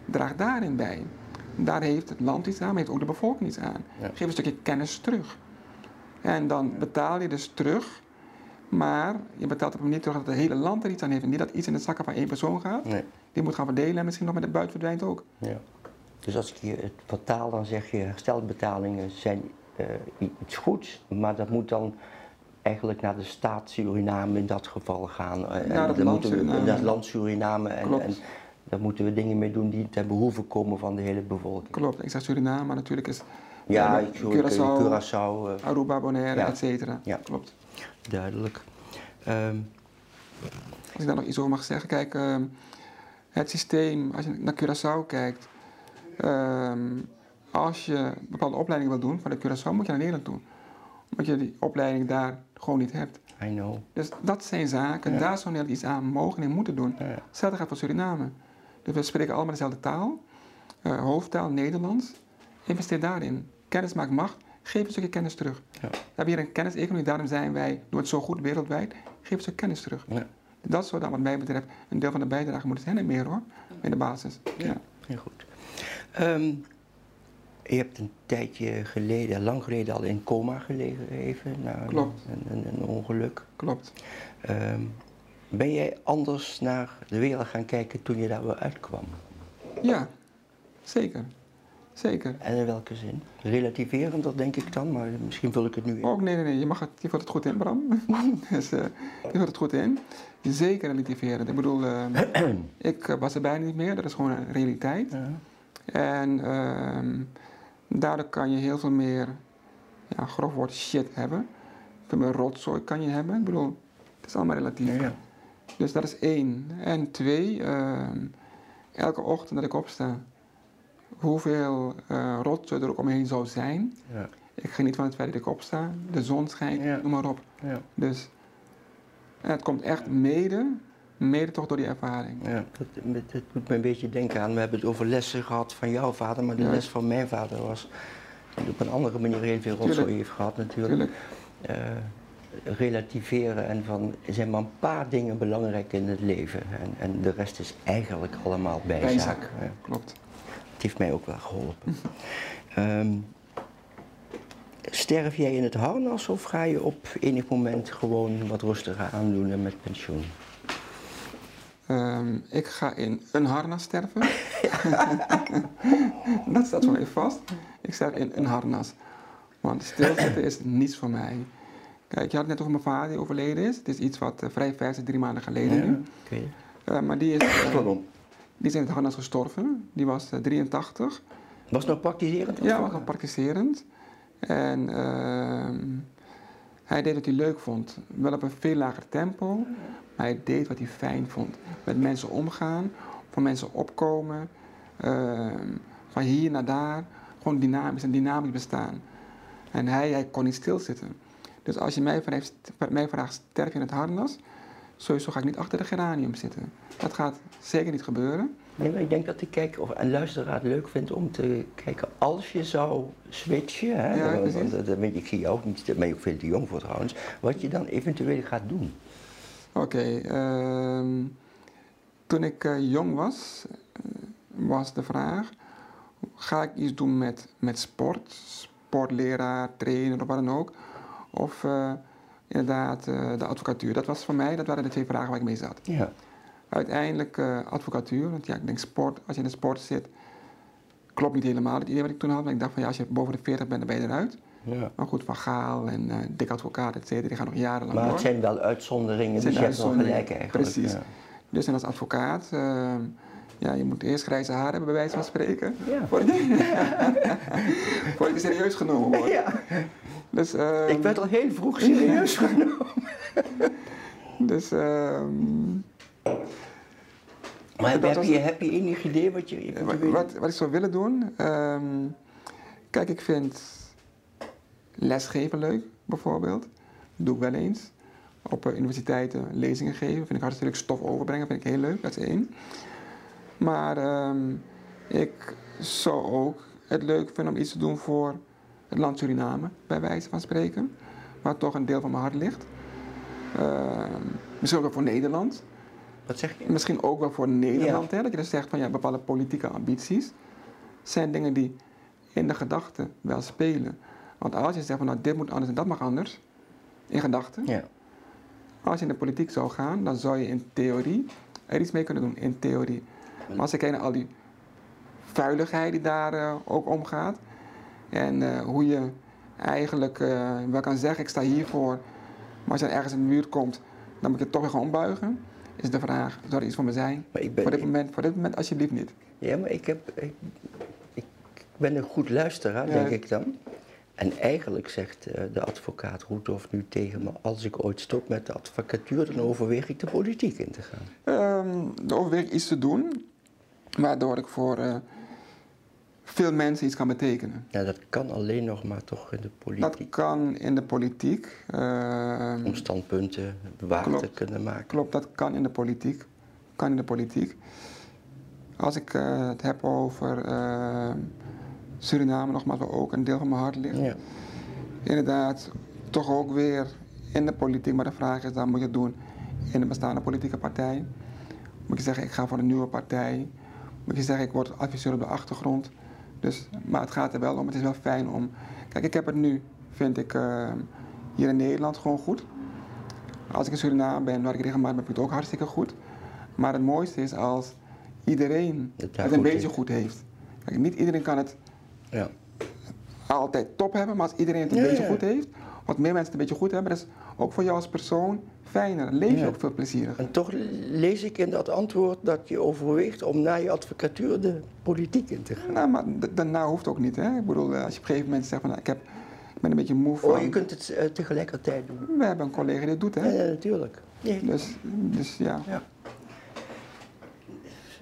Speaker 1: draag daarin bij. Daar heeft het land iets aan, maar heeft ook de bevolking iets aan.
Speaker 2: Ja.
Speaker 1: Geef een stukje kennis terug. En dan betaal je dus terug, maar je betaalt op een manier terug dat het hele land er iets aan heeft. En niet dat iets in de zakken van één persoon gaat.
Speaker 2: Nee.
Speaker 1: Die moet gaan verdelen en misschien nog met de buit verdwijnt ook.
Speaker 2: Ja. Dus als ik je het vertaal, dan zeg je herstelbetalingen zijn eh, iets goeds, maar dat moet dan eigenlijk naar de staat Suriname in dat geval gaan. Eh,
Speaker 1: Naar het land
Speaker 2: moeten we-
Speaker 1: Suriname.
Speaker 2: naar het land Suriname en,
Speaker 1: Klopt.
Speaker 2: en daar moeten we dingen mee doen die ten behoeve komen van de hele bevolking.
Speaker 1: Klopt, ik zeg Suriname, maar natuurlijk is
Speaker 2: Ja,
Speaker 1: eh,
Speaker 2: hoor Curaçao, Curaçao eh,
Speaker 1: Aruba, Bonaire,
Speaker 2: Ja.
Speaker 1: et cetera.
Speaker 2: Ja.
Speaker 1: Klopt.
Speaker 2: duidelijk. Ehm,
Speaker 1: Als ik daar nog iets over mag zeggen, kijk, ehm, het systeem, als je naar Curaçao kijkt, ehm, als je een bepaalde opleiding wil doen van de Curaçao, moet je naar Nederland toe. Omdat je die opleiding daar gewoon niet hebt.
Speaker 2: I know.
Speaker 1: Dus dat zijn zaken,
Speaker 2: Ja.
Speaker 1: daar zou Nederland iets aan mogen en moeten doen.
Speaker 2: Ja.
Speaker 1: Hetzelfde gaat voor Suriname. Dus we spreken allemaal dezelfde taal, eh, hoofdtaal Nederlands. Investeer daarin. Kennis maakt macht. Geef een stukje kennis terug.
Speaker 2: Ja.
Speaker 1: We hebben hier een kenniseconomie, daarom zijn wij, doen het zo goed wereldwijd. Geef een stuk kennis terug.
Speaker 2: Ja.
Speaker 1: Dat zou dan wat mij betreft een deel van de bijdrage moeten zijn en meer hoor, in de basis. Ja.
Speaker 2: Heel goed. Ehm, je hebt een tijdje geleden, lang geleden al in coma gelegen even, na een-
Speaker 1: Klopt.
Speaker 2: Een, een, een ongeluk.
Speaker 1: Klopt.
Speaker 2: Ehm, ben jij anders naar de wereld gaan kijken toen je daar weer uitkwam?
Speaker 1: Ja, zeker. Zeker.
Speaker 2: En in welke zin? Relativerend, dat denk ik dan, maar misschien vul ik het nu in.
Speaker 1: Ook nee, nee, nee, je, mag het, je vult het goed in, Bram. dus, eh, je vult het goed in. Zeker relativeren. Ik bedoel, eh, ik eh, was er bijna niet meer, dat is gewoon een realiteit.
Speaker 2: Ja.
Speaker 1: En ehm, daardoor kan je heel veel meer, ja, grof woord, shit hebben. Veel meer rotzooi kan je hebben. Ik bedoel, het is allemaal relatief.
Speaker 2: Ja, ja.
Speaker 1: Dus dat is één. En twee, ehm, elke ochtend dat ik opsta, hoeveel eh rotzooi er ook om me heen zou zijn.
Speaker 2: Ja.
Speaker 1: Ik geniet van het feit dat ik opsta, de zon schijnt,
Speaker 2: Ja.
Speaker 1: noem maar op.
Speaker 2: Ja.
Speaker 1: Dus en het komt echt mede, mede toch door die ervaring.
Speaker 2: Ja, dat, dat doet me een beetje denken aan, we hebben het over lessen gehad van jouw vader, maar de
Speaker 1: Ja.
Speaker 2: les van mijn vader was, hij op een andere manier heel veel rotzooi
Speaker 1: Tuurlijk.
Speaker 2: heeft gehad natuurlijk.
Speaker 1: Tuurlijk,
Speaker 2: Eh, relativeren en van, er zijn maar een paar dingen belangrijk in het leven en, en de rest is eigenlijk allemaal bijzaak.
Speaker 1: bijzaak.
Speaker 2: Ja.
Speaker 1: Klopt.
Speaker 2: Het heeft mij ook wel geholpen. Ehm, sterf jij in het harnas of ga je op enig moment gewoon wat rustiger aandoen en met pensioen?
Speaker 1: Ehm, ik ga in een harnas sterven. dat staat voor mij vast. Ik sterf in een harnas. Want stilzitten is niets voor mij. Kijk, je had net over mijn vader die overleden is. Het is iets wat eh, vrij vers is, drie maanden geleden
Speaker 2: Ja,
Speaker 1: nu.
Speaker 2: oké.
Speaker 1: Eh, maar die is,
Speaker 2: Pardon.
Speaker 1: Die is in het harnas gestorven. Die was eh, 83.
Speaker 2: Was het nog praktiserend?
Speaker 1: Ja, was al praktiserend. En ehm, hij deed wat hij leuk vond. Wel op een veel lager tempo. Maar hij deed wat hij fijn vond. Met mensen omgaan, voor mensen opkomen. ehm, van hier naar daar. Gewoon dynamisch en dynamisch bestaan. En hij, hij kon niet stilzitten. Dus als je mij vraagt, mij vraagt sterf je in het harnas? Sowieso ga ik niet achter de geranium zitten. Dat gaat zeker niet gebeuren.
Speaker 2: Nee, maar ik denk dat de kijker of een luisteraar het leuk vindt om te kijken als je zou switchen. Hè,
Speaker 1: Ja,
Speaker 2: weet je, ik zie jou ook niet, daar ben je ook veel te jong voor trouwens. Wat je dan eventueel gaat doen.
Speaker 1: Oké, ehm, toen ik eh, jong was, eh, was de vraag: ga ik iets doen met, met sport, sportleraar, trainer of wat dan ook, of eh, inderdaad eh, de advocatuur? Dat was voor mij, dat waren de twee vragen waar ik mee zat.
Speaker 2: Ja.
Speaker 1: Uiteindelijk eh, advocatuur, want ja, ik denk sport, als je in de sport zit, klopt niet helemaal het idee wat ik toen had. Maar ik dacht van ja, als je boven de 40 bent, dan ben je eruit.
Speaker 2: ja.
Speaker 1: Maar goed, Van Gaal en Dick Advocaat, et cetera, die gaan nog jarenlang
Speaker 2: Maar
Speaker 1: door.
Speaker 2: het zijn wel uitzonderingen,
Speaker 1: Het
Speaker 2: dus je hebt
Speaker 1: uitzonderingen,
Speaker 2: gelijk eigenlijk.
Speaker 1: precies.
Speaker 2: Ja.
Speaker 1: Dus en als advocaat, eh, ja, je moet eerst grijze haar hebben, bij wijze van spreken.
Speaker 2: Ja.
Speaker 1: Voordat je, je serieus genomen wordt.
Speaker 2: Ja,
Speaker 1: Dus, ehm,
Speaker 2: ik werd al heel vroeg serieus genomen.
Speaker 1: dus ehm,
Speaker 2: Maar heb
Speaker 1: was-
Speaker 2: je, heb je enig idee wat je
Speaker 1: wat,
Speaker 2: eventueel...
Speaker 1: wat, wat ik zou willen doen. ehm, kijk, ik vind lesgeven leuk, bijvoorbeeld. Dat doe ik wel eens. Op eh, universiteiten lezingen geven. Vind ik hartstikke. Stof overbrengen vind ik heel leuk. Dat is één. Maar ehm, ik zou ook het leuk vinden om iets te doen voor het land Suriname, bij wijze van spreken. Waar toch een deel van mijn hart ligt. Ehm, misschien ook wel voor Nederland.
Speaker 2: Wat zeg je?
Speaker 1: Misschien ook wel voor Nederland, hè, dat je dus zegt van ja, bepaalde politieke ambities zijn dingen die in de gedachten wel spelen. Want als je zegt van nou dit moet anders en dat mag anders, in gedachten,
Speaker 2: Ja.
Speaker 1: als je in de politiek zou gaan, dan zou je in theorie er iets mee kunnen doen, in theorie. Maar als ik kijk naar al die vuiligheid die daar eh, ook omgaat en eh, hoe je eigenlijk eh, wel kan zeggen ik sta hiervoor, maar als je dan ergens in de buurt komt, dan moet je het toch weer gaan ombuigen, is de vraag, zou er iets voor me zijn?
Speaker 2: Maar ik ben,
Speaker 1: Voor dit
Speaker 2: ik-
Speaker 1: moment, voor dit moment alsjeblieft niet.
Speaker 2: ja, maar ik, heb, ik, ik ben een goed luisteraar,
Speaker 1: Ja.
Speaker 2: denk ik dan. En eigenlijk zegt de advocaat Roethoff nu tegen me... als ik ooit stop met de advocatuur, dan overweeg ik de politiek in te gaan.
Speaker 1: Ehm er overweeg ik iets te doen, waardoor ik voor eh, veel mensen iets kan betekenen.
Speaker 2: Ja, dat kan alleen nog maar toch in de
Speaker 1: Dat
Speaker 2: politiek.
Speaker 1: kan in de politiek. ehm,
Speaker 2: Om standpunten waar te kunnen maken.
Speaker 1: Klopt, dat kan in de politiek. Kan in de politiek. Als ik eh, het heb over Suriname, nogmaals, waar ook een deel van mijn hart ligt.
Speaker 2: Ja.
Speaker 1: Inderdaad, toch ook weer in de politiek. Maar de vraag is, dan moet je het doen in een bestaande politieke partij. Moet je zeggen, ik ga voor een nieuwe partij. Moet je zeggen, ik word adviseur op de achtergrond. Dus, maar het gaat er wel om, het is wel fijn om... Kijk, ik heb het nu, vind ik, eh, hier in Nederland gewoon goed. Als ik in Suriname ben, waar ik regelmatig ben, ik het ook hartstikke goed. Maar het mooiste is als iedereen
Speaker 2: Het
Speaker 1: een beetje
Speaker 2: heeft.
Speaker 1: goed heeft. Kijk, niet iedereen kan het
Speaker 2: Ja.
Speaker 1: altijd top hebben, maar als iedereen het een
Speaker 2: Ja,
Speaker 1: beetje
Speaker 2: ja.
Speaker 1: goed heeft, wat meer mensen het een beetje goed hebben, dat is ook voor jou als persoon fijner. Leef je
Speaker 2: Ja.
Speaker 1: ook veel plezieriger.
Speaker 2: En toch lees ik in dat antwoord dat je overweegt om na je advocatuur de politiek in te gaan.
Speaker 1: Nou, maar daarna hoeft ook niet. Hè? Ik bedoel, eh, als je op een gegeven moment zegt van, nou, ik, heb, ik ben een beetje moe van...
Speaker 2: Oh, je kunt het eh, tegelijkertijd doen.
Speaker 1: We hebben een collega die het doet, hè?
Speaker 2: Ja, ja, natuurlijk. Nee,
Speaker 1: Dus, dus ja.
Speaker 2: ja.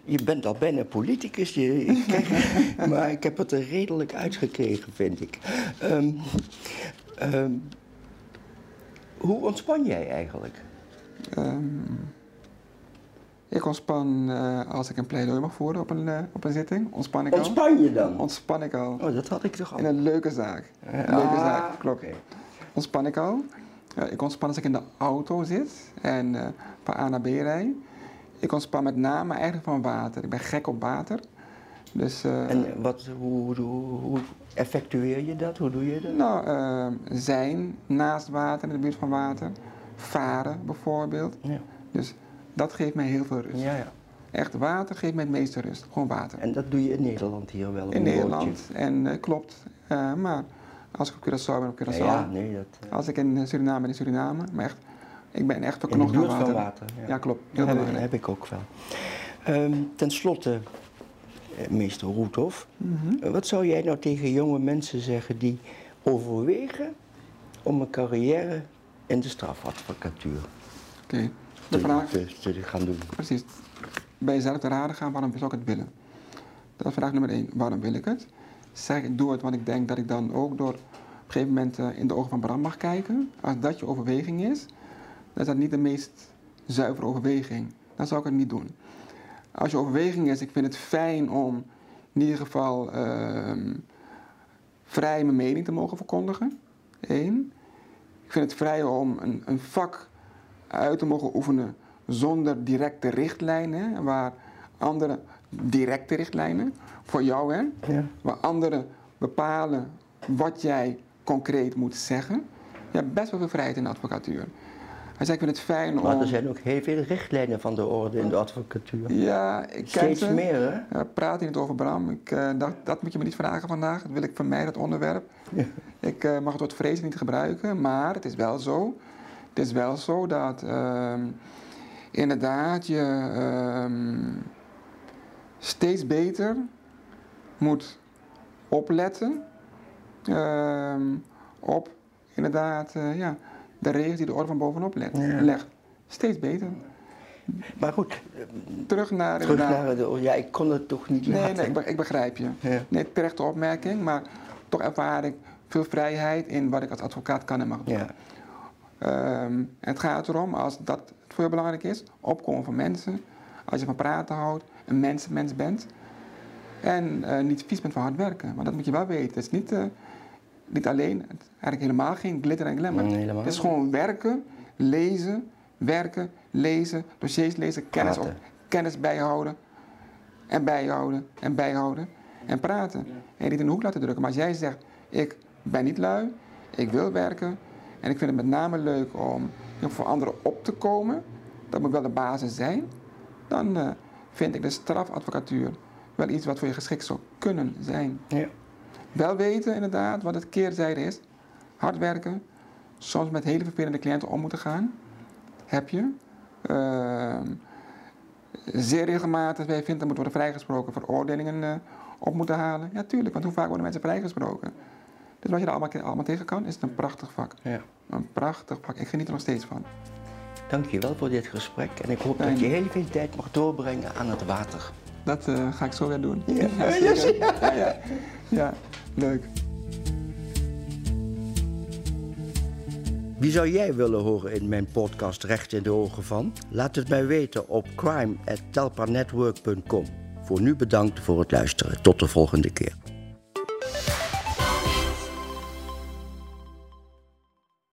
Speaker 2: Je bent al bijna politicus, je, ik kijk- maar ik heb het er redelijk uitgekregen, vind ik. Ehm, hoe ontspan jij eigenlijk?
Speaker 1: Ehm, ik ontspan eh, als ik een pleidooi mag voeren op een, eh, op een zitting. Ontspan ik al.
Speaker 2: Ontspan je dan?
Speaker 1: Ontspan ik al.
Speaker 2: Oh, dat had ik toch al.
Speaker 1: In een leuke zaak.
Speaker 2: Eh,
Speaker 1: Leuke
Speaker 2: ah,
Speaker 1: zaak, klopt. Ontspan ik al. Ik ontspan als ik in de auto zit en eh, van A naar B rij. Ik ontspan met name eigenlijk van water. Ik ben gek op water. Dus,
Speaker 2: En wat, hoe, hoe, hoe effectueer je dat? Hoe doe je dat?
Speaker 1: nou, eh, zijn naast water, in de buurt van water. Varen bijvoorbeeld.
Speaker 2: Ja,
Speaker 1: Dus dat geeft mij heel veel rust.
Speaker 2: ja. ja.
Speaker 1: Echt water geeft mij het meeste rust. Gewoon water.
Speaker 2: En dat doe je in Nederland hier wel?
Speaker 1: In Nederland. En eh, klopt. Eh, maar Als ik op Curaçao ben, op Curaçao.
Speaker 2: Ja, nee, dat... eh,
Speaker 1: Als ik in Suriname ben, in Suriname. Maar echt, ik ben echt
Speaker 2: in de
Speaker 1: verknocht
Speaker 2: buurt
Speaker 1: aan
Speaker 2: van
Speaker 1: water.
Speaker 2: water.
Speaker 1: Ja, klopt. Heel
Speaker 2: Dat heb, heb ik ook wel. Ehm, ten slotte, meester Roethoff, eh, wat zou jij nou tegen jonge mensen zeggen die overwegen om een carrière in de strafadvocatuur
Speaker 1: Oké. De
Speaker 2: te,
Speaker 1: vraag,
Speaker 2: te, te gaan doen?
Speaker 1: precies. Bij jezelf te raden gaan, waarom zou ik het willen? Dat is vraag nummer één. Waarom wil ik het? Zeg ik, ik doe het, want ik denk dat ik dan ook door op een gegeven moment eh, in de ogen van Bram mag kijken. Als dat je overweging is, dan is dat niet de meest zuivere overweging. Dan zou ik het niet doen. Als je overweging is, ik vind het fijn om in ieder geval ehm, vrij mijn mening te mogen verkondigen. Eén. Ik vind het vrij om een, een vak uit te mogen oefenen zonder directe richtlijnen, waar andere directe richtlijnen voor jou, hè,
Speaker 2: Ja.
Speaker 1: waar anderen bepalen wat jij concreet moet zeggen. Je hebt best wel veel vrijheid in de advocatuur. Hij zei, ik vind het fijn
Speaker 2: Maar
Speaker 1: om...
Speaker 2: er zijn ook heel veel richtlijnen van de orde in de advocatuur.
Speaker 1: Ja, ik ken
Speaker 2: Steeds
Speaker 1: ze.
Speaker 2: meer, hè?
Speaker 1: Ja, praat hier niet over Bram. Ik, eh, dacht, dat moet je me niet vragen vandaag. Dat wil ik vermijden, het onderwerp. Ik eh, mag het woord vrezen niet gebruiken, maar het is wel zo. Het is wel zo dat ehm, inderdaad je ehm, steeds beter moet opletten ehm, op inderdaad eh, ja, de regels die de orde van bovenop legt.
Speaker 2: Ja.
Speaker 1: legt. Steeds beter.
Speaker 2: Maar goed,
Speaker 1: Terug naar
Speaker 2: terug naar de... Ja, ik kon het toch niet
Speaker 1: Nee,
Speaker 2: laten.
Speaker 1: nee, ik, be- ik begrijp je.
Speaker 2: Ja.
Speaker 1: Nee, terechte opmerking, maar toch ervaar ik veel vrijheid in wat ik als advocaat kan en mag doen.
Speaker 2: Ja.
Speaker 1: Ehm, het gaat erom, als dat voor je belangrijk is, opkomen van mensen. Als je van praten houdt, een mensenmens bent. En eh, niet vies bent van hard werken. Want dat moet je wel weten. Het is niet, eh, niet alleen, het, eigenlijk helemaal geen glitter en glamour.
Speaker 2: Nee, helemaal
Speaker 1: het is gewoon werken, lezen, werken, lezen, dossiers lezen, kennis, op, kennis bijhouden. En bijhouden, en bijhouden. En praten. En niet in de hoek laten drukken. Maar als jij zegt, ik ben niet lui, ik wil werken. En ik vind het met name leuk om voor anderen op te komen. Dat moet wel de basis zijn. Dan eh, vind ik de strafadvocatuur wel iets wat voor je geschikt zou kunnen zijn.
Speaker 2: Ja.
Speaker 1: Wel weten inderdaad wat het keerzijde is. Hard werken. Soms met hele vervelende cliënten om moeten gaan. Heb je. Ehm, zeer regelmatig bij vindt moet worden vrijgesproken. Veroordelingen eh, op moeten halen. Ja, tuurlijk. Want hoe vaak worden mensen vrijgesproken? Dus wat je er allemaal, allemaal tegen kan, is het een prachtig vak.
Speaker 2: ja.
Speaker 1: Een prachtig vak. Ik geniet er nog steeds van.
Speaker 2: Dankjewel voor dit gesprek en ik hoop
Speaker 1: Fijn.
Speaker 2: dat je heel veel tijd mag doorbrengen aan het water.
Speaker 1: Dat eh, ga ik zo weer doen.
Speaker 2: Ja.
Speaker 1: ja, ja. Ja, leuk.
Speaker 2: Wie zou jij willen horen in mijn podcast Recht in de Ogen van? Laat het mij weten op crime.telpanetwork.com. Voor nu bedankt voor het luisteren. Tot de volgende keer.